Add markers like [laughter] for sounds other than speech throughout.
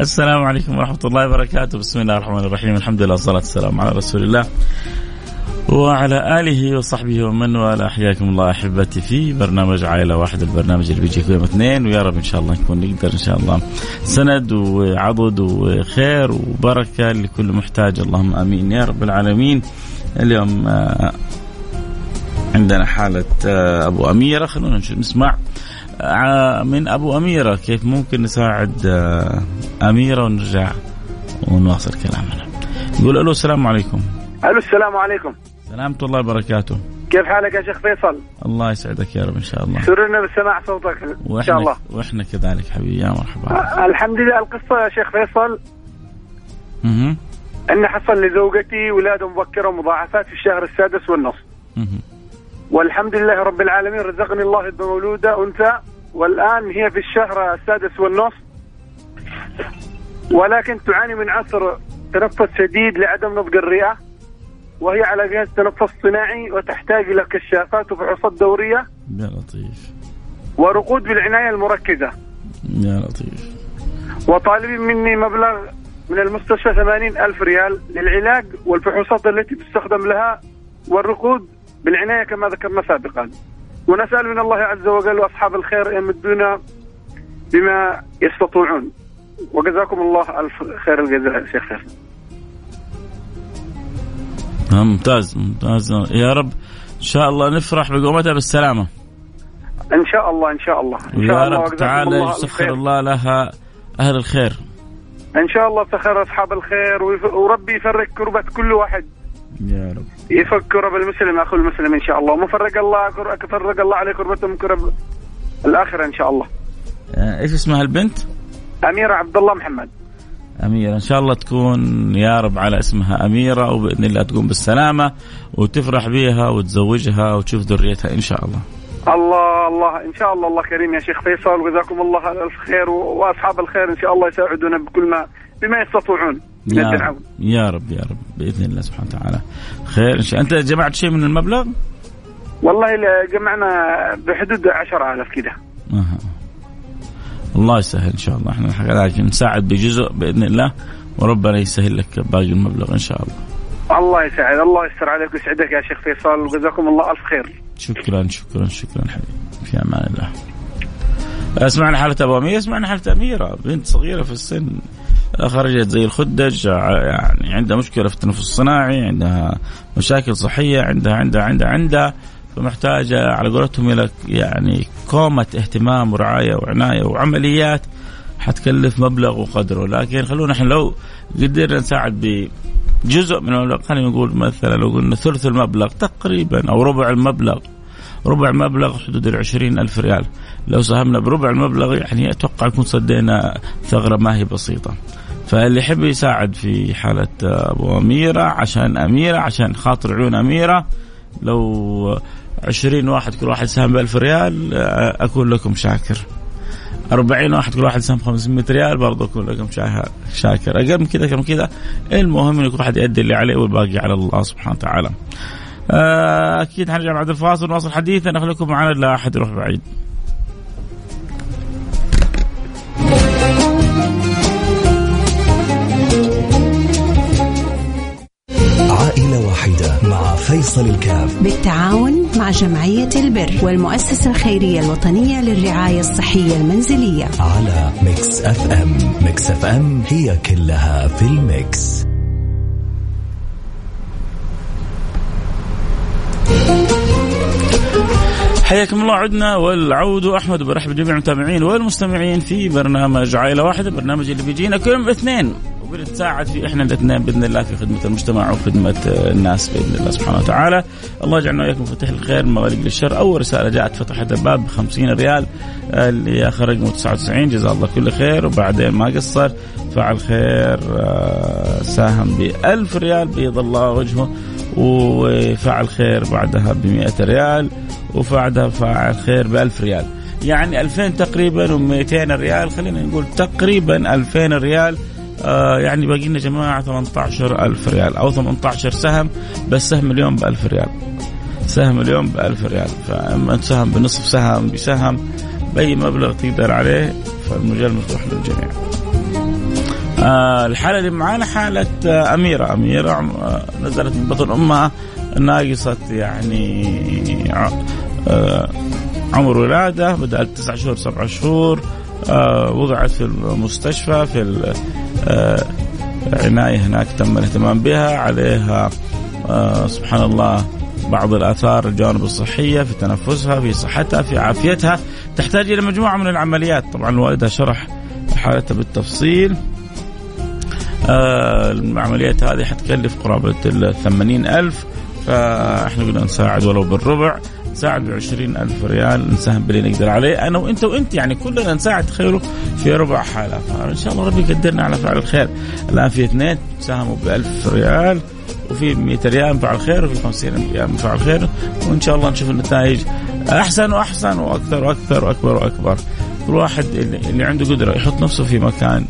السلام عليكم ورحمة الله وبركاته. بسم الله الرحمن الرحيم. الحمد لله والصلاة والسلام على رسول الله وعلى آله وصحبه ومن والاه. حياكم الله أحبتي في برنامج عائلة واحد البرنامج اللي بيجي كل يوم اثنين. ويا رب إن شاء الله نكون نقدر إن شاء الله. سند وعضد وخير وبركة لكل محتاج. اللهم آمين يا رب العالمين. اليوم آه، عندنا حالة آه، أبو أميرة. خلونا نسمع. من أبو أميرة كيف ممكن نساعد آه، أميرة ونرجع ونواصل كلامنا. نقول ألو السلام عليكم. ألو السلام عليكم. سلامة الله وبركاته. كيف حالك يا شيخ فيصل؟ الله يسعدك يا رب إن شاء الله. سررنا بسماع صوتك إن شاء الله. وإحنا كذلك حبيبي يا مرحبا. آه الحمد لله القصة يا شيخ فيصل أها أن حصل لزوجتي ولاده مبكرة مضاعفات في الشهر السادس والنصف. أها والحمد لله رب العالمين رزقني الله بمولودة أنثى والآن هي في الشهر السادس والنصف ولكن تعاني من عسر تنفس شديد لعدم نضج الرئة وهي على جهاز تنفس صناعي وتحتاج إلى كشافات وفحوصات دورية يا لطيف. ورقود بالعناية المركزة. يا لطيف. وطالبين مني مبلغ من المستشفى ثمانين ألف ريال للعلاج والفحوصات التي تستخدم لها والرقود بالعناية كما ذكرنا سابقا. ونسأل من الله عز وجل وأصحاب الخير يمدونا بما يستطيعون. وجزاكم الله ألف خير الجزاء شيخ فيصل آه، ممتاز ممتاز. يا رب إن شاء الله نفرح بقومتها بالسلامة. إن شاء الله إن شاء الله. إن شاء يا الله رب تعالى يسخر خير. الله لها أهل الخير. إن شاء الله سخر أصحاب الخير وربي يفرق كربة كل واحد. يا رب. يفك كرب المسلم أخو المسلم إن شاء الله. وما فرق الله فرق الله عليه كربته من كرب الآخرة إن شاء الله. آه، إيش اسمها البنت؟ أميرة عبد الله محمد. أميرة إن شاء الله تكون يا رب على اسمها أميرة وبإذن الله تقوم بالسلامة وتفرح بها وتزوجها وتشوف ذريتها إن شاء الله. الله الله إن شاء الله الله كريم يا شيخ فيصل وجزاكم الله الف خير و- وأصحاب الخير إن شاء الله يساعدونا بكل ما بما يستطيعون. من يا رب يا رب يا رب بإذن الله سبحانه وتعالى. خير إن شاء أنت جمعت شيء من المبلغ؟ والله جمعنا بحدود 10000 كده. أها. الله يسهل إن شاء الله. إحنا كذلك نساعد بجزء بإذن الله وربنا يسهل لك باقي المبلغ إن شاء الله. الله يسعد الله يستر عليك ويسعدك يا شيخ فيصل وجزاكم الله ألف خير. شكرا شكرا شكرا حبيبي في أمان الله. سمعنا حالة أبو اميره سمعنا حالة أميرة بنت صغيرة في السن. خرجت زي الخدج يعني عندها مشكلة في التنفس الصناعي عندها مشاكل صحية عندها عندها عندها عندها فمحتاجة على قولتهم إلى يعني كومة اهتمام ورعاية وعناية وعمليات حتكلف مبلغ وقدره. لكن خلونا إحنا لو قدرنا نساعد بجزء من المبلغ خلينا نقول مثلا لو قلنا ثلث المبلغ تقريبا أو ربع المبلغ ربع مبلغ حدود العشرين ألف ريال. لو ساهمنا بربع المبلغ يعني أتوقع يكون صدينا ثغرة ما هي بسيطة. فاللي يحب يساعد في حالة أبو أميرة عشان أميرة عشان خاطر عيون أميرة لو عشرين واحد كل واحد ساهم بألف ريال أكون لكم شاكر. أربعين واحد كل واحد سهم 500 ريال برضه أكون لكم شا- شاكر. أقل من كذا من كذا. المهم إن كل واحد يؤدي اللي عليه والباقي على الله سبحانه وتعالى. آه، أكيد حنرجع بعد الفاصل ونواصل حديثنا. نخليكم معنا لا أحد يروح بعيد. فيصل الكاف. بالتعاون مع جمعية البر والمؤسسة الخيرية الوطنية للرعاية الصحية المنزلية. على Mix FM. Mix FM هي كلها في الميكس. حياكم الله عدنا والعود أحمد وبرحب بجميع المتابعين والمستمعين في برنامج عائلة واحدة برنامج اللي بيجينا كل يوم اثنين. وبنتساعد في إحنا الاثنين بإذن الله في خدمة المجتمع وخدمة الناس بإذن الله سبحانه وتعالى. الله يجعلنا وإياكم فتح الخير مغاليق للشر، أول رسالة جاءت فتحت الباب ب 50 ريال اللي آخر رقمه 99 جزاه الله كل خير وبعدين ما قصر فعل خير آه، ساهم ب 1000 ريال بيض الله وجهه وفعل خير بعدها ب 100 ريال وبعدها فعل خير ب 1000 ريال. يعني 2000 تقريبا و200 ريال خلينا نقول تقريبا 2000 ريال آه يعني باقي لنا جماعة 18000 ريال أو 18 سهم بس سهم اليوم ب 1000 ريال. سهم اليوم ب 1000 ريال. فأما سهم بنصف سهم بسهم بأي مبلغ تقدر عليه فالمجال مفتوح للجميع. آه الحالة اللي معانا حالة آه أميرة. أميرة نزلت من بطن أمها ناقصة يعني عمر ولادة بدأت تسعة شهور سبعة شهور وضعت في المستشفى في العناية هناك تم الاهتمام بها. عليها آه سبحان الله بعض الآثار الجوانب الصحية في تنفسها في صحتها في عافيتها. تحتاج إلى مجموعة من العمليات. طبعا الوالدة شرح حالتها بالتفصيل. آه العمليات هذه حتكلف قرابة الثمانين ألف. فاحنا قلنا نساعد ولو بالربع. نساعد ب ألف ريال. نساهم باللي نقدر عليه. أنا وأنت وأنت يعني كلنا نساعد تخيلوا في ربع حالة. فإن شاء الله ربي يقدرنا على فعل الخير. الآن في اثنين ساهموا ب 1000 ريال. وفي 100 ريال فعل خير وفي 50 ريال فعل خير وإن شاء الله نشوف النتائج. أحسن وأحسن وأكثر وأكثر وأكبر وأكبر. كل واحد اللي عنده قدرة يحط نفسه في مكان.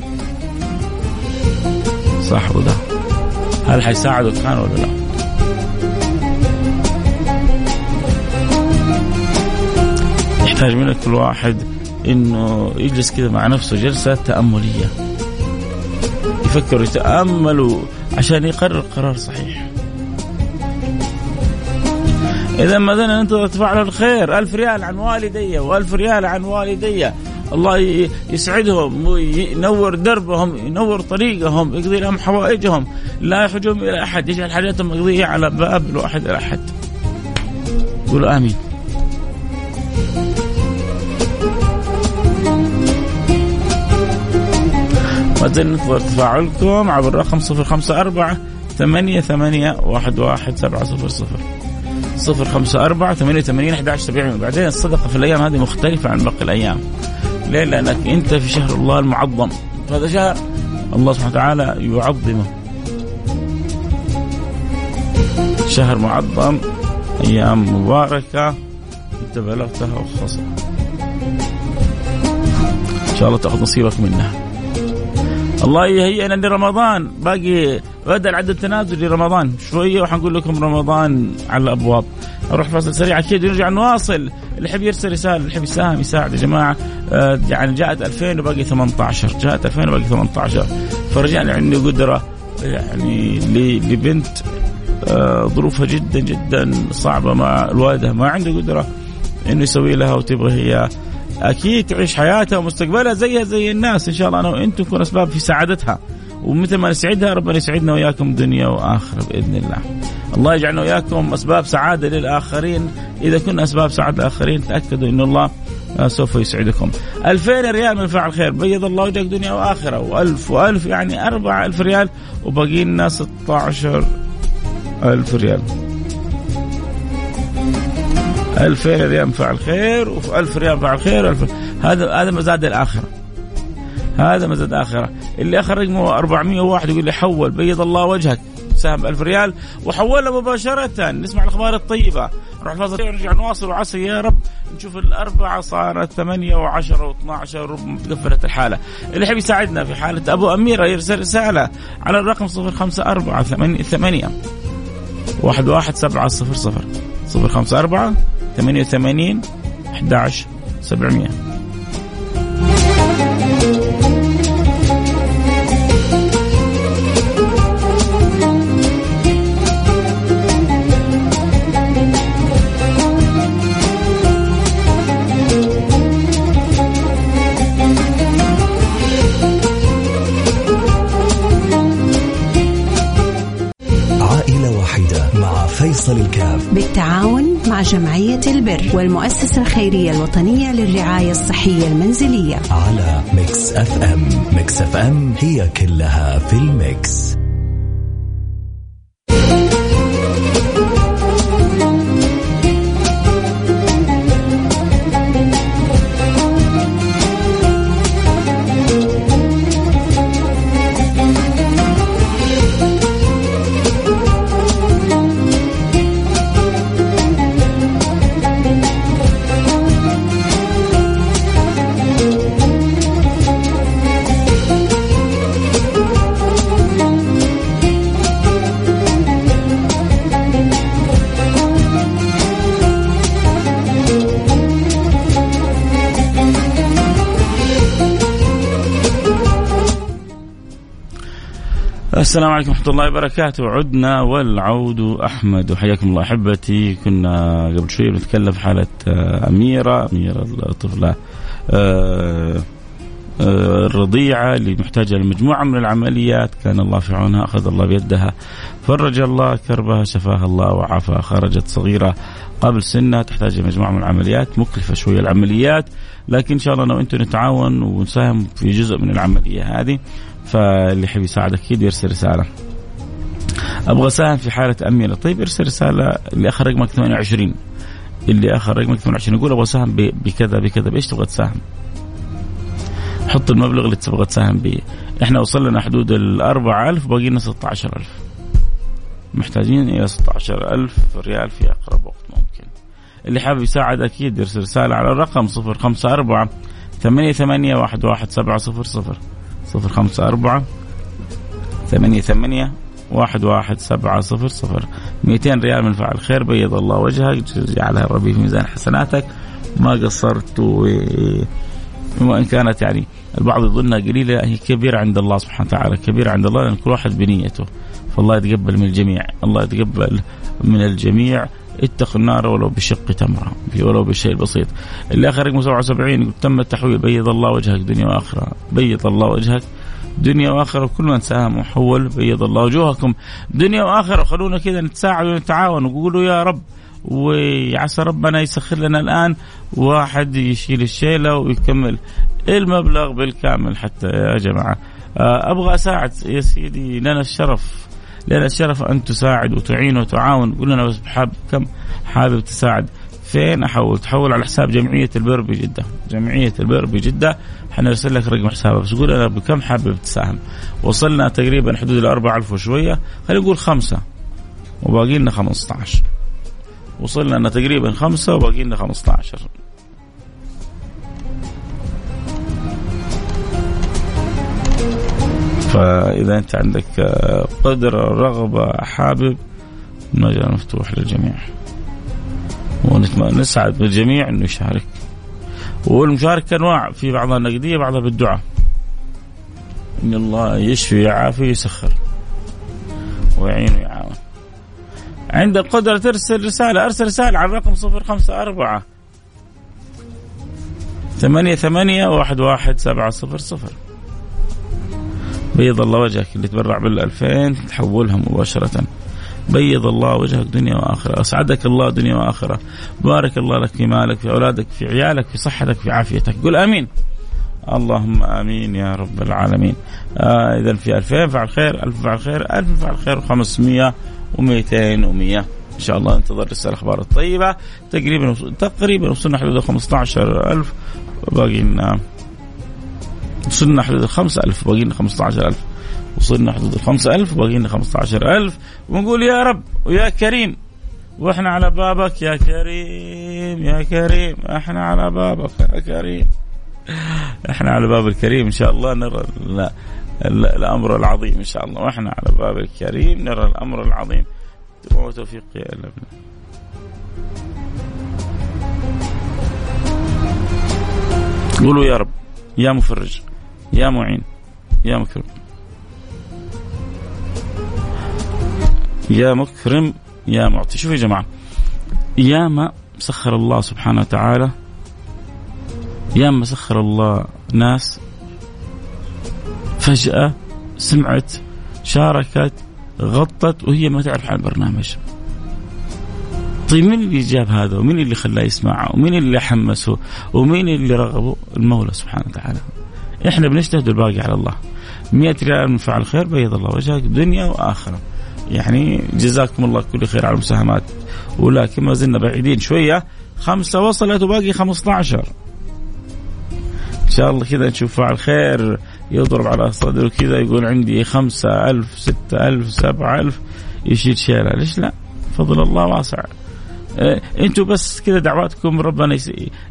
صاحبه ده هل حيساعده كان ولا لا؟ يحتاج منك كل واحد إنه يجلس كذا مع نفسه جلسة تأملية. يفكر ويتامل عشان يقرر قرار صحيح. إذا ما زلنا ننتظر تفاعل الخير ألف ريال عن والدي وألف ريال عن والدي. الله يسعدهم وينور دربهم ينور طريقهم يقضي لهم حوائجهم. لا يحجهم إلى أحد يجعل حاجاتهم مقضية على باب الواحد إلى أحد. قولوا آمين. ما زلنا ننتظر تفاعلكم عبر الرقم 054 ثمانية ثمانية واحد واحد سبعة صفر صفر. صفر خمسة أربعة ثمانية وثمانين أحد عشر سبعين. وبعدين الصدقة في الأيام هذه مختلفة عن باقي الأيام. ليه؟ لأنك أنت في شهر الله المعظم. هذا شهر الله سبحانه وتعالى يعظمه. شهر معظم أيام مباركة. أنت بلغتها وخلصها إن شاء الله تأخذ نصيبك منها. الله يهيئنا لرمضان باقي بدا العد التنازلي لرمضان شوية وحنقول لكم رمضان على الأبواب. نروح فاصل سريع. أكيد ونرجع نواصل. اللي يحب يرسل رسالة اللي يحب يساهم يساعد. يا جماعة آه يعني جاءت 2000 وباقي 18 جاءت 2000 وباقي 18 فرجعنا عندي قدرة يعني لبنت آه ظروفها جدا جدا صعبة مع الوالدة ما عنده قدرة إنه يسوي لها وتبغى هي. أكيد تعيش حياتها ومستقبلها زيها زي الناس إن شاء الله أنا وأنتم نكون أسباب في سعادتها ومثل ما نسعدها ربنا يسعدنا وياكم دنيا وآخرة بإذن الله. الله يجعلنا وياكم أسباب سعادة للآخرين، إذا كنا أسباب سعادة للآخرين تأكدوا إن الله سوف يسعدكم. 2000 ريال من فعل خير بيض الله وجهك دنيا وآخرة و1000 و1000 يعني 4000 ريال وباقي لنا 16000 ريال. 2000 ريال فعل خير و1000 ريال فعل خير هذا هذا مزاد الآخرة. هذا مزاد الآخرة، اللي اخر رقمه 401 يقول لي حول بيض الله وجهك. سهم 1000 ريال. وحولها مباشرة. نسمع الأخبار الطيبة. نروح فاصل ونرجع نواصل وعسى يا رب نشوف الأربعة صارت ثمانية وعشرة واثنى عشر ربما تقفلت الحالة. اللي يحب يساعدنا في حالة أبو أميرة يرسل رسالة على الرقم صفر خمسة أربعة ثمانية. واحد واحد سبعة صفر صفر. صفر خمسة أربعة 88 11 700 عائلة واحدة مع فيصل الكاف. جمعية البر والمؤسسة الخيرية الوطنية للرعاية الصحية المنزلية. على Mix FM. Mix FM هي كلها في ال mix. السلام عليكم ورحمة الله وبركاته. عدنا والعود أحمد. وحياكم الله أحبتي. كنا قبل شوي بنتكلم في حالة آه، أميرة أميرة الطفلة آه، آه، الرضيعة اللي محتاجة لمجموعة من العمليات. كان الله في عونها أخذ الله بيدها. فرج الله كربها شفاها الله وعافاها. خرجت صغيرة قبل سنها تحتاج مجموعة من العمليات. مكلفة شوية العمليات لكن إن شاء الله أنا وأنتم نتعاون ونساهم في جزء من العملية هذه فاللي يحب يساعد أكيد يرسل رسالة. أبغى أساهم في حالة امينه، طيب ارسل رسالة اللي اخر رقمك 28 اللي اخر رقمك 28 يقول أبغى أساهم بكذا بكذا. بإيش تبغى تساهم؟ حط المبلغ اللي تبغى تساهم به، إحنا وصلنا حدود ال 4000 باقي لنا 16000 محتاجين إلى 16000 ريال في أقرب وقت ممكن. اللي حابب يساعد أكيد يرسل رسالة على الرقم 054 ثمانية ثمانية واحد واحد سبعة صفر صفر صفر خمسة أربعة ثمانية ثمانية واحد واحد سبعة صفر. صفر مئتين ريال من فعل خير بيض الله وجهك. جعلها ربي في ميزان حسناتك. ما قصرت وإن كانت يعني البعض يظنها قليلة هي كبيرة عند الله سبحانه وتعالى كبيرة عند الله لأن كل واحد بنيته. فالله يتقبل من الجميع. الله يتقبل من الجميع. اتقوا النار ولو بشق تمرة ولو بشيء بسيط. اللي آخر رقم 77 تم التحويل. بيض الله وجهك دنيا وآخرة. بيض الله وجهك دنيا وآخرة. كل من ساهم وحول بيض الله وجوهكم دنيا وآخرة. خلونا كذا نتساعد ونتعاون. وقولوا يا رب وعسى ربنا يسخر لنا الآن. واحد يشيل الشيلة ويكمل المبلغ بالكامل حتى يا جماعة. آه، أبغى أساعد يا سيدي لنا الشرف. لنا الشرف أن تساعد وتعين وتعاون. قول لنا بس حاب كم حابب تساعد؟ فين؟ احول تحول على حساب جمعية البر بجدة. جمعية البر بجدة. حنرسل لك رقم حسابها بس قول أنا بكم حابب تساهم؟ وصلنا تقريبا حدود ال 4000 وشوية. خلينا نقول خمسة. وباقي لنا 15 وصلنا أن تقريبا خمسة وباقي لنا 15 فإذا أنت عندك قدرة رغبة حابب المجال مفتوح للجميع. ونسعد بالجميع إنه يشارك. والمشاركة أنواع في بعضها نقدية بعضها بالدعاء. إن الله يشفي ويعافي ويسخر ويعين ويعاون. عند القدرة ترسل رسالة. أرسل رسالة على الرقم صفر خمسة أربعة ثمانية ثمانية واحد واحد سبعة صفر صفر. بيض الله وجهك اللي تبرع بالألفين تحولها مباشرة. بيض الله وجهك دنيا وآخرة، أسعدك الله دنيا وآخرة، بارك الله لك في مالك، في أولادك، في عيالك، في صحتك، في عافيتك، قل آمين. اللهم آمين يا رب العالمين. آه اذا في 2000 فعل خير، 1000 فعل خير، 1000 فعل خير و500 و200 و100 إن شاء الله انتظر لسه الاخبار الطيبة. تقريبا تقريبا وصلنا حدود 15000 باقي لنا وصلنا حدود ال 5000 باقي لنا 15000 وصلنا حدود ال 5000 باقي لنا 15000 ونقول يا رب ويا كريم وإحنا على بابك يا كريم يا كريم إحنا على بابك يا كريم. إحنا على باب الكريم إن شاء الله نرى لا الأمر العظيم إن شاء الله. وإحنا على باب الكريم نرى الأمر العظيم. وتوفيق الا بالله قولوا يا رب يا مفرج. يا معين يا مكرم. يا مكرم يا معطي. شوفوا يا جماعة ياما سخر الله سبحانه وتعالى ياما سخر الله ناس فجأة سمعت شاركت غطت وهي ما تعرف عن البرنامج. طيب مين اللي جاب هذا؟ ومين اللي خلاه يسمعه؟ ومين اللي حمسه؟ ومين اللي رغبه؟ المولى سبحانه وتعالى. إحنا بنجتهد الباقي على الله. 100 ريال من فعل خير بيض الله وجهك دنيا وآخرة. يعني جزاكم الله كل خير على المساهمات. ولكن ما زلنا بعيدين شوية. خمسة وصلت وباقي 15 إن شاء الله كذا نشوف فعل خير يضرب على صدره كذا يقول عندي خمسة ألف ستة ألف سبعة ألف. يشيل شيلة. ليش لا؟ فضل الله واسع. إيه أنتوا بس كذا دعواتكم ربنا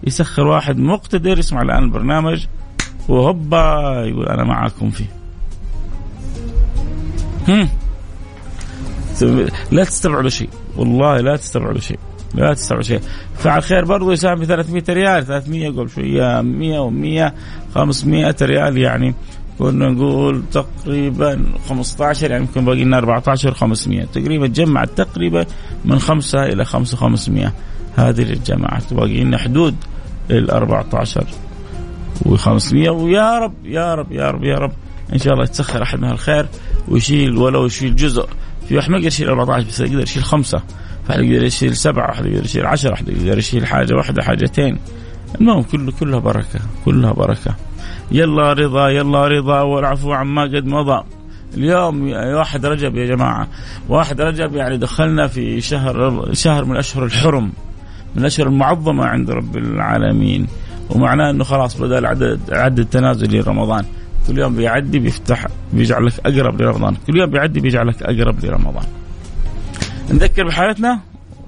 يسخر واحد مقتدر يسمع الآن البرنامج. وهوبا يقول أنا معاكم فيه. هم. لا تستبعدوا شيء. والله لا تستبعدوا شيء. لا تستبعدوا شيء. فعل خير برضو يساهم ب 300 ريال. 300 قبل شوية. 100 و100 500 ريال يعني. كنا نقول تقريبا 15 يعني يمكن باقي لنا 14 500 تقريبا جمعت تقريبا من 5 إلى 5 500 هذه الجماعات باقي لنا حدود ال 14 و500 ويا رب يا رب يا رب يا رب. إن شاء الله يتسخر أحد من الخير ويشيل ولو يشيل جزء. في واحد ما يقدر يشيل 14 بس يقدر يشيل خمسة. واحد يقدر يشيل سبعة واحد يقدر يشيل 10 واحد يقدر يشيل حاجة واحدة حاجتين. المهم كله كلها بركة كلها بركة. يلا رضا يلا رضا والعفو عما قد مضى. اليوم واحد رجب يا جماعة. واحد رجب يعني دخلنا في شهر شهر من الأشهر الحرم من الأشهر المعظمة عند رب العالمين. ومعناه أنه خلاص بدأ العدد العدد التنازلي لرمضان. كل يوم بيعدي بيفتح بيجعلك أقرب لرمضان. كل يوم بيعدي بيجعلك أقرب لرمضان. نذكر بحالتنا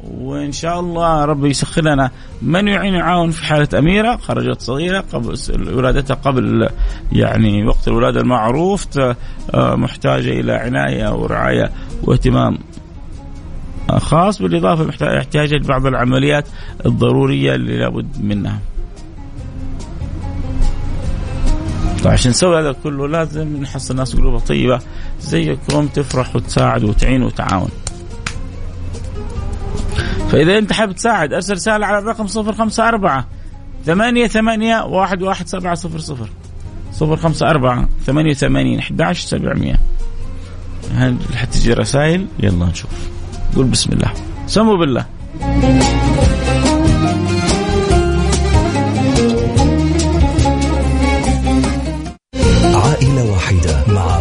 وإن شاء الله ربي يسخر لنا. من يعين يعاون في حالة أميرة خرجت صغيرة قبل ولادتها قبل يعني وقت الولادة المعروف آه، محتاجة إلى عناية ورعايه واهتمام خاص. بالإضافة محتاجة لبعض العمليات الضرورية اللي لابد منها. طيب. عشان نسوي هذا كله لازم نحصل الناس قلوبها طيبة زيكم تفرح وتساعد وتعين وتعاون. فإذا أنت حابب تساعد أرسل رسالة على الرقم 054 ثمانية ثمانية واحد واحد سبعة صفر صفر. صفر خمسة أربعة ثمانية ثمانين أحد عشر سبعمية. هل حتجي رسائل؟ يلا نشوف. قول بسم الله. سموا بالله.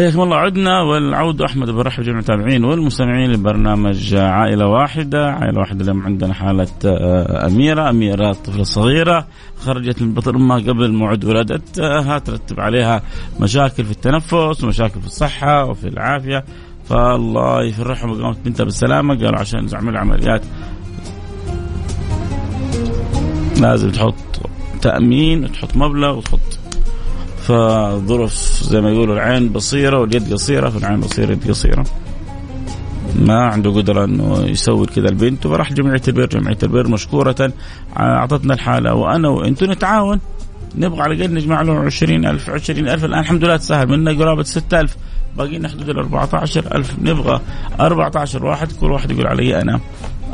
حياكم الله. عدنا والعود أحمد برحب جميع المتابعين والمستمعين لبرنامج عائلة واحدة، عائلة واحدة اليوم عندنا حالة آه، أميرة، أميرة طفلة صغيرة خرجت من بطن أمها قبل موعد ولادتها ترتب عليها مشاكل في التنفس ومشاكل في الصحة وفي العافية. فالله يفرحهم وقامت بنتها بالسلامة. قالوا عشان نعمل عمليات لازم تحط تأمين وتحط مبلغ وتحط فظروف زي ما يقولوا العين بصيرة واليد قصيرة فالعين بصيرة اليد قصيرة. ما عنده قدرة أنه يسوي كذا البنت فراح جمعية البر جمعية البر مشكورة أعطتنا الحالة. وأنا وأنتم نتعاون. نبغى على الأقل نجمع له 20000 20000 الآن الحمد لله تسهل. منا قرابة 6000 باقي لنا حدود ال 14000 نبغى 14 واحد. كل واحد يقول علي أنا.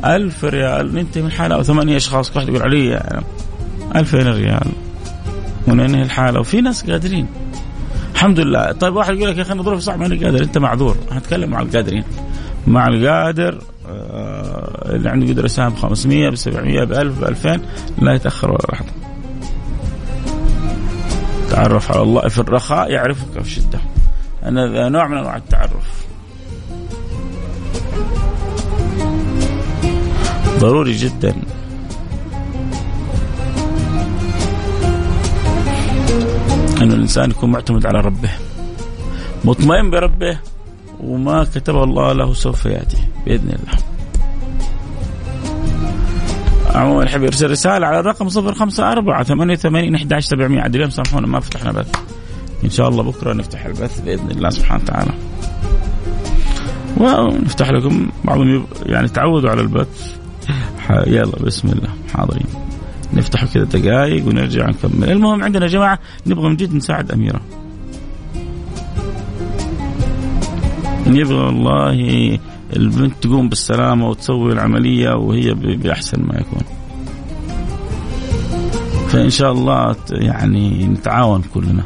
1000 ريال. ننتهي من الحالة. أو ثمانية أشخاص. كل واحد يقول علي أنا. 2000 ريال. وننهي الحالة. وفي ناس قادرين. الحمد لله. طيب واحد يقول لك يا أخي أنا ظروفي صعبة ماني قادر. أنت معذور. هنتكلم مع القادرين. مع القادر آه اللي عنده قدرة يساهم ب 500 ب 700 ب 1000 ب 2000 لا يتأخر ولا لحظه تعرف على الله في الرخاء يعرفك في الشدة. أنا نوع من أنواع التعرف. ضروري جدا. أن الإنسان يكون معتمد على ربه مطمئن بربه وما كتبه الله له سوف يأتي بإذن الله. عموما يحب يرسل رسالة على الرقم 054 88 11 700 عاد اليوم سامحونا ما فتحنا بث. إن شاء الله بكرة نفتح البث بإذن الله سبحانه وتعالى. ونفتح لكم بعضهم يعني تعودوا على البث يلا بسم الله حاضرين نفتح كذا دقائق ونرجع نكمل. المهم عندنا جماعة نبغى من جد نساعد أميرة. يبغى والله البنت تقوم بالسلامة وتسوي العملية وهي بأحسن ما يكون. فإن شاء الله يعني نتعاون كلنا.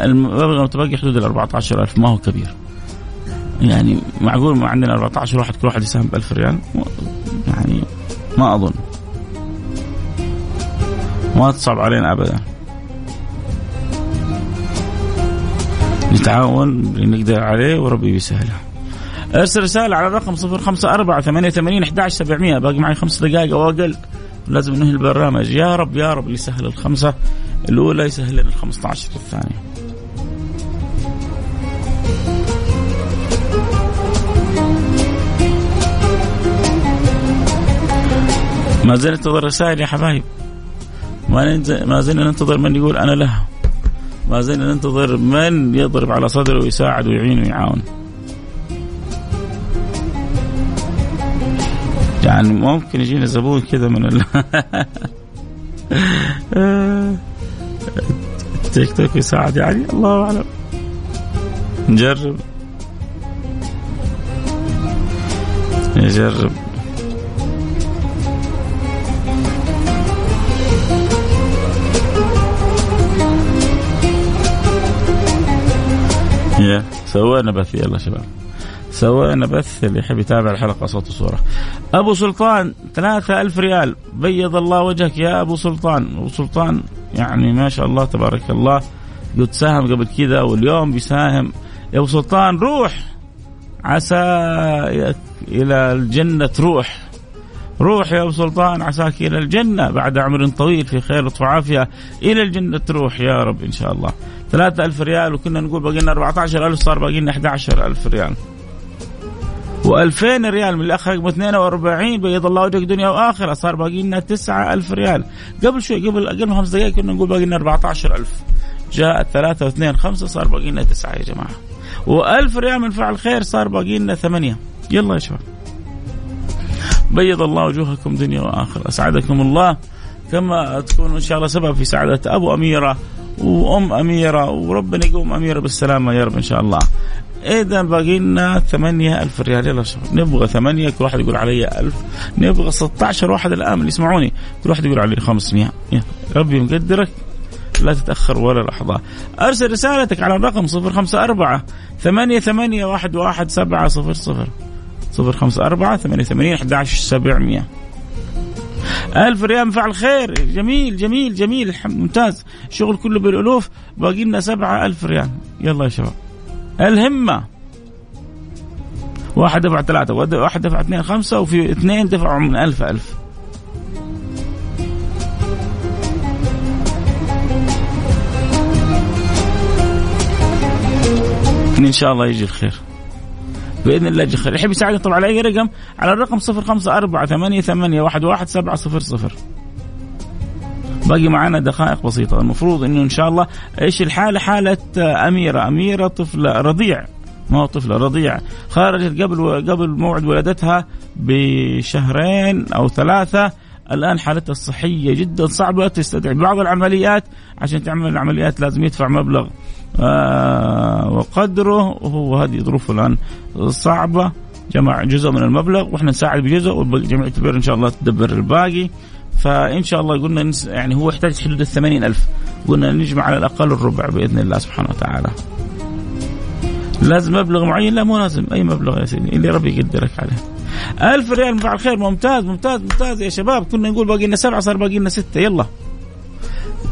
المبلغ المتبقي حدود ال 14000 ما هو كبير. يعني معقول ما عندنا 14 واحد كل واحد يساهم ب 1000 ريال؟ يعني ما أظن. ما تصعب علينا ابدا. نتعاون نقدر عليه وربي بيسهلها ارسل رسالة على الرقم 054 88 11 700 باقي معي خمس دقائق أو أقل. لازم ننهي البرنامج. يا رب يا رب اللي يسهل الخمسة. الأولى يسهل لنا ال 15 الثانية. ما زلنا ننتظر رسائل يا حبايب. ما ما زلنا ننتظر من يقول أنا لها ما زلنا ننتظر من يضرب على صدره ويساعد ويعين ويعاون. يعني ممكن يجينا زبون كذا من ال... [laughs] التيك توك يساعد يعني. الله أعلم. نجرب. نجرب. يا سوينا بث يلا شباب. سوينا بث اللي يحب يتابع الحلقة صوت وصورة. أبو سلطان ثلاثة ألف ريال. بيض الله وجهك يا أبو سلطان. أبو سلطان يعني ما شاء الله تبارك الله قد ساهم قبل كذا واليوم بيساهم. يا أبو سلطان روح. عسى إلى الجنة تروح. روح يا أبو سلطان عساك إلى الجنة. بعد عمر طويل في خير وعافية إلى الجنة تروح يا رب إن شاء الله. ثلاثة ألف ريال وكنا نقول باقي لنا 14 ألف صار باقي لنا 11 ألف ريال. و2000 ريال من الأخ رقم 42 بيض الله وجهك دنيا وآخرة صار باقي لنا 9000 ريال. قبل شوي قبل أقل من خمس دقائق كنا نقول باقي لنا 14000 جاء 3 و2 5 صار باقي لنا 9 يا جماعة. و1000 ريال من فعل خير صار باقي لنا 8 يلا يا شباب. بيض الله وجوهكم دنيا وآخرة. أسعدكم الله. كما تكونوا إن شاء الله سبب في سعادة أبو أميرة. وأم أميرة وربنا يقوم أميرة بالسلامة يا رب إن شاء الله. إذا باقي لنا 8000 ريال. يلا شباب نبغى ثمانية كل واحد يقول علي 1000 نبغى 16 واحد الآن اللي يسمعوني؟ كل واحد يقول علي 500 ربي مقدرك؟ لا تتأخر ولا لحظة. أرسل رسالتك على الرقم 054 ثمانية ثمانية واحد واحد سبعة صفر صفر. صفر خمسة أربعة ثمانية ثمانين أحد عشر سبعمية. ألف ريال فعل خير جميل جميل جميل. ممتاز. شغل كله بالألوف. باقي لنا سبعة ألف ريال. يلا يا شباب. الهمة. واحد دفع ثلاثة واحد دفع اثنين خمسة وفي اثنين دفعوا من ألف ألف. إن شاء الله يجي الخير. بإذن الله يجي الخير يحب يساعدني طبعا على أي رقم؟ على الرقم 054 88 11 700 باقي معنا دقائق بسيطة. المفروض إنه إن شاء الله إيش الحالة؟ حالة أميرة. أميرة طفلة رضيع. ما هو طفلة رضيع. خرجت قبل قبل موعد ولادتها بشهرين أو ثلاثة. الآن حالتها الصحية جدا صعبة تستدعي. بعض العمليات عشان تعمل العمليات لازم يدفع مبلغ. آه وقدره وهو هذه ظروفه الآن صعبة. جمع جزء من المبلغ وإحنا نساعد بجزء وجمعية البر إن شاء الله تدبر الباقي. فإن شاء الله قلنا يعني هو يحتاج حدود ال ألف. قلنا نجمع على الأقل الربع بإذن الله سبحانه وتعالى. لازم مبلغ معين؟ لا مو لازم. أي مبلغ يا سيدي؟ اللي ربي يقدرك عليه. ألف ريال مفعل خير ممتاز ممتاز ممتاز يا شباب. كنا نقول باقي لنا سبعة صار باقي لنا ستة. يلا.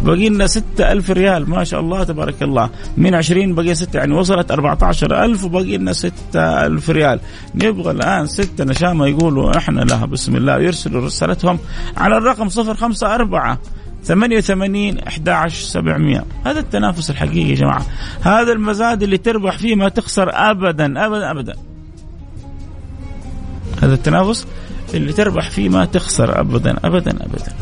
باقي لنا ستة ألف ريال. ما شاء الله تبارك الله. من عشرين بقي ستة يعني وصلت أربعة عشر ألف وباقي لنا ستة ألف ريال. نبغى الآن ستة نشامة يقولوا إحنا لها. بسم الله. يرسلوا رسالتهم على الرقم صفر خمسة أربعة 88 11 700 هذا التنافس الحقيقي يا جماعة. هذا المزاد اللي تربح فيه ما تخسر ابدا ابدا ابدا. هذا التنافس اللي تربح فيه ما تخسر ابدا ابدا ابدا.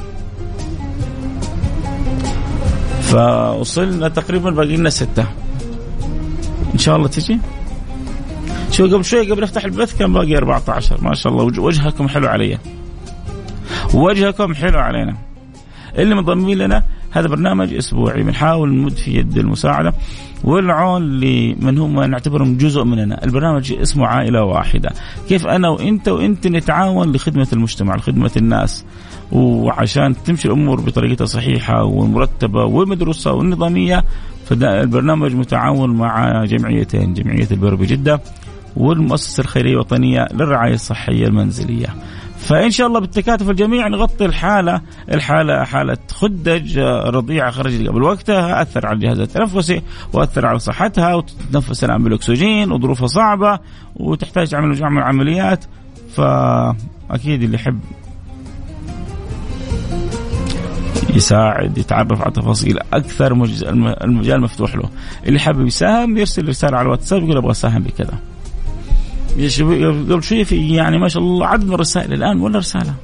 فوصلنا تقريبا باقي لنا ستة. إن شاء الله تجي؟ شو قبل شوي قبل افتح البث كان باقي 14 ما شاء الله وجهكم حلو علي وجهكم حلو علينا. اللي منضمين لنا هذا برنامج أسبوعي. بنحاول نمد في يد المساعدة والعون لمن هم نعتبرهم جزء مننا، البرنامج اسمه عائلة واحدة، كيف أنا وإنت؟ وإنت نتعاون لخدمة المجتمع، لخدمة الناس، وعشان تمشي الأمور بطريقتها صحيحة والمرتبه والمدروسه والنظاميه فالبرنامج متعاون مع جمعيتين، جمعية البر بجدة والمؤسسة الخيرية الوطنية للرعاية الصحية المنزلية. فإن شاء الله بالتكاتف الجميع نغطي الحالة الحالة حالة خدج رضيعه خرجت قبل وقتها أثر على الجهاز التنفسي وأثر على صحتها وتتنفس الآن بالأكسجين وظروفها صعبة وتحتاج تعمل مجموعه من العمليات فأكيد اللي يحب يساعد يتعرف على تفاصيل أكثر المجال مفتوح له. اللي حابب يساهم يرسل رسالة على الواتساب يقول أبغى أساهم بكذا. قبل شوي في؟ يعني ما شاء الله عدد من الرسائل الآن ولا رساله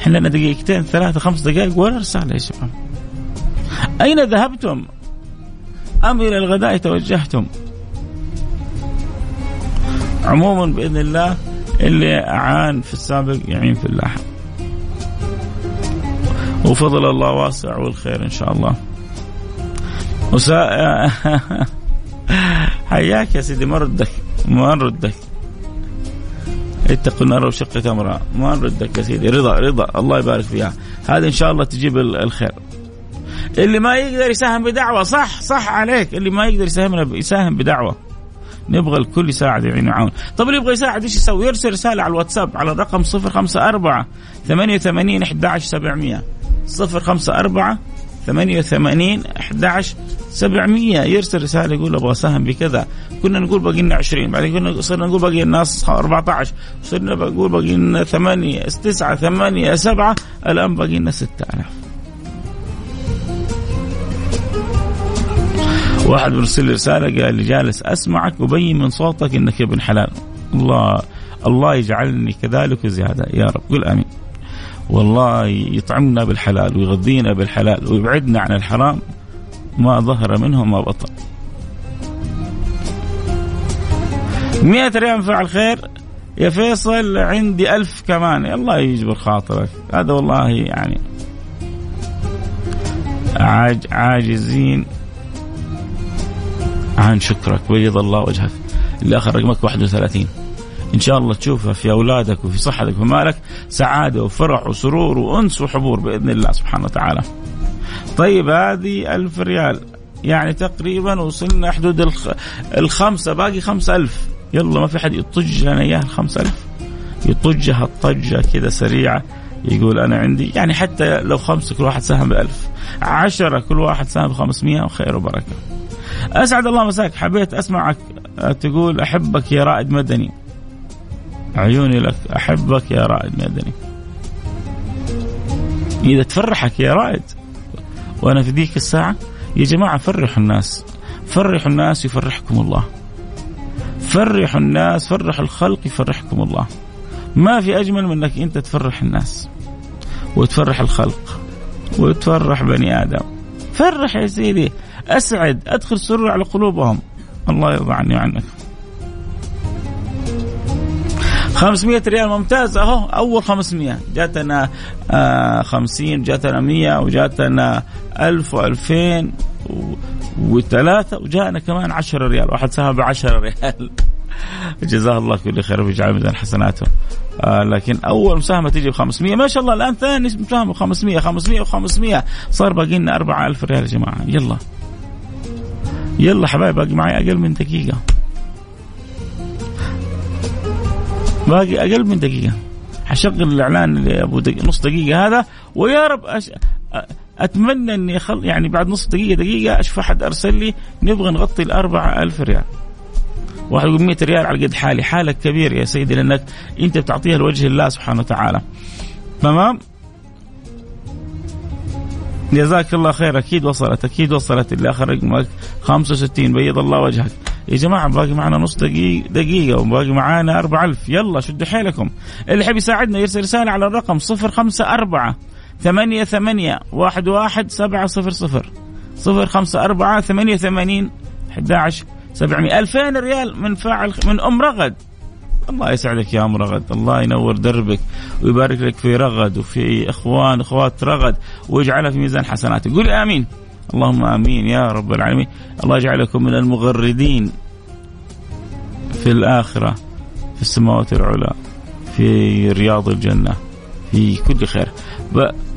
إحنا لنا دقيقتين ثلاثة خمس دقائق ولا رساله يا شباب؟ أين ذهبتم؟ أم إلى الغداء توجهتم؟ عموما بإذن الله اللي أعان في السابق يعين في اللاحق وفضل الله واسع والخير إن شاء الله. وسا... [laughs] حياك يا سيدي ما ردك ما نردك اتقوا النار وشق تمرة ما نردك يا سيدي. رضا رضا. الله يبارك فيها. هذا إن شاء الله تجيب الخير. اللي ما يقدر يساهم بدعوة صح صح عليك. اللي ما يقدر يساهم يساهم بدعوة. نبغى الكل يساعد يعين ويعاون طب اللي يبغى يساعد إيش يسوي؟ يرسل رسالة على الواتساب على الرقم 054 88 11 700 054 88 11 700 يرسل رسالة يقول أبغى أساهم بكذا. كنا نقول باقي لنا 20 بعدين كنا صرنا نقول باقي الناس 14 صرنا نقول باقي لنا 8 9 8 7 الآن باقي لنا 6000 واحد مرسل رسالة قال لي جالس أسمعك وبين من صوتك إنك ابن حلال. الله الله يجعلني كذلك وزيادة. يا رب قل آمين. والله يطعمنا بالحلال ويغذينا بالحلال ويبعدنا عن الحرام ما ظهر منه ما بطن. مئة ريال فعل خير. يا فيصل عندي ألف كمان. الله يجبر خاطرك. هذا والله يعني عاج عاجزين. عن شكرك بيض الله وجهك. اللي اخر رقمك 31 إن شاء الله تشوفها في أولادك وفي صحتك وفي مالك. سعادة وفرح وسرور وأنس وحبور بإذن الله سبحانه وتعالى. طيب هذه ألف ريال. يعني تقريبا وصلنا حدود الخ... الخمسة باقي خمسة ألف. يلا ما في حد يطج لنا إياها الخمسة ألف. يطجها الطجة كذا سريعة. يقول أنا عندي يعني حتى لو خمسة كل واحد ساهم بألف. عشرة كل واحد ساهم بخمسمية وخير وبركة. أسعد الله مساك. حبيت أسمعك تقول أحبك يا رائد مدني. عيوني لك أحبك يا رائد مدني إذا تفرحك يا رائد وأنا في ذيك الساعة يا جماعة فرحوا الناس فرحوا الناس يفرحكم الله. فرحوا الناس فرحوا الخلق يفرحكم الله. ما في أجمل من إنك أنت تفرح الناس وتفرح الخلق وتفرح بني آدم. فرح يا سيدي أسعد أدخل سرور على قلوبهم. الله يرضى عني وعنك. 500 ريال ممتاز أهو. أول 500 جاتنا آه 50 جاتنا 100 وجاتنا 1000 و2000 وثلاثة وجاءنا كمان 10 ريال. واحد ساهم ب 10 ريال. [laughs] جزاه الله كل خير ويجعل ميزان حسناته. آه لكن أول مساهمة تجي ب 500 ما شاء الله الآن ثاني مساهمة ب 500 500 و500 صار باقي لنا 4000 ريال يا جماعة. يلا. يلا حبايب باقي معي أقل من دقيقة. باقي أقل من دقيقة. حشغل الإعلان ابو دقيقة نص دقيقة هذا ويا رب أش... أتمنى إني خل... يعني بعد نص دقيقة دقيقة أشوف أحد أرسل لي نبغى نغطي الأربعة ألف ريال. واحد يقول 100 ريال على قد حالي. حالك كبير يا سيدي لأنك أنت بتعطيها لوجه الله سبحانه وتعالى. تمام؟ جزاك الله خير. أكيد وصلت أكيد وصلت. اللي آخر رقمك 65 بيض الله وجهك. يا جماعة باقي معنا نص دقيقة دقيقة وباقي معنا 4000 يلا شدوا حيلكم. اللي يحب يساعدنا يرسل رسالة على الرقم 054 ثمانية ثمانية واحد واحد سبعة صفر صفر. صفر خمسة أربعة ثمانية ثمانين أحد عشر سبعمائة ألفين ريال من فاعل من أم رغد. الله يسعدك يا أم رغد. الله ينور دربك ويبارك لك في رغد وفي إخوان أخوات رغد ويجعلها في ميزان حسناتك. قول آمين. اللهم آمين يا رب العالمين. الله يجعلكم من المغردين في الآخرة في السماوات العلى في رياض الجنة في كل خير.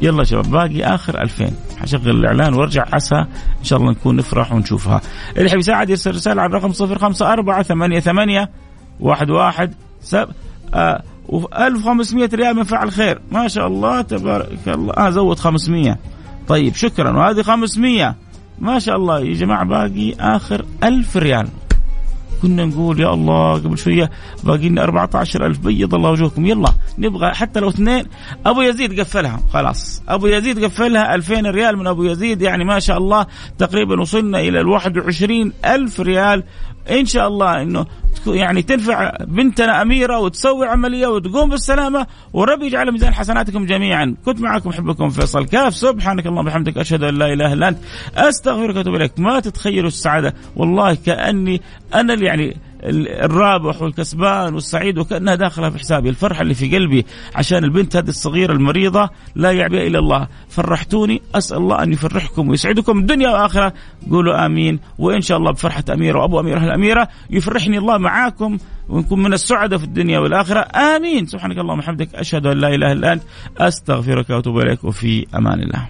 يلا شباب باقي آخر 2000 حشغل الإعلان وارجع عسى إن شاء الله نكون نفرح ونشوفها. اللي يحب يساعد يرسل رسالة على الرقم 054 88 واحد واحد سب آه و 1500 ريال من فعل خير. ما شاء الله تبارك الله. آه زود 500 طيب شكرا. وهذه 500 ما شاء الله. يا جماعة باقي آخر 1000 ريال. كنا نقول يا الله قبل شوية باقي لنا 14000 بيض الله وجوهكم يلا نبغى حتى لو اثنين. أبو يزيد قفلها. خلاص. أبو يزيد قفلها 2000 ريال من أبو يزيد. يعني ما شاء الله تقريبا وصلنا إلى ال 21000 ريال. إن شاء الله إنه يعني تنفع بنتنا أميرة وتسوي عملية وتقوم بالسلامة وربي يجعل ميزان حسناتكم جميعا. كنت معكم أحبكم فيصل كاف. سبحانك اللهم وبحمدك أشهد أن لا إله إلا أنت. أستغفرك وأتوب إليك. ما تتخيلوا السعادة. والله كأني أنا اللي يعني الرابح والكسبان والسعيد وكانها داخلة في حسابي. الفرحة اللي في قلبي عشان البنت هذه الصغيرة المريضة لا يعبئ إلا الله. فرحتوني أسأل الله أن يفرحكم ويسعدكم الدنيا والآخرة. قولوا آمين. وإن شاء الله بفرحة أميرة وأبو أميرة الاميره يفرحني الله معاكم ونكون من السعداء في الدنيا والآخرة. آمين. سبحانك اللهم وبحمدك أشهد أن لا إله إلا أنت أستغفرك وأتوب إليك وفي أمان الله.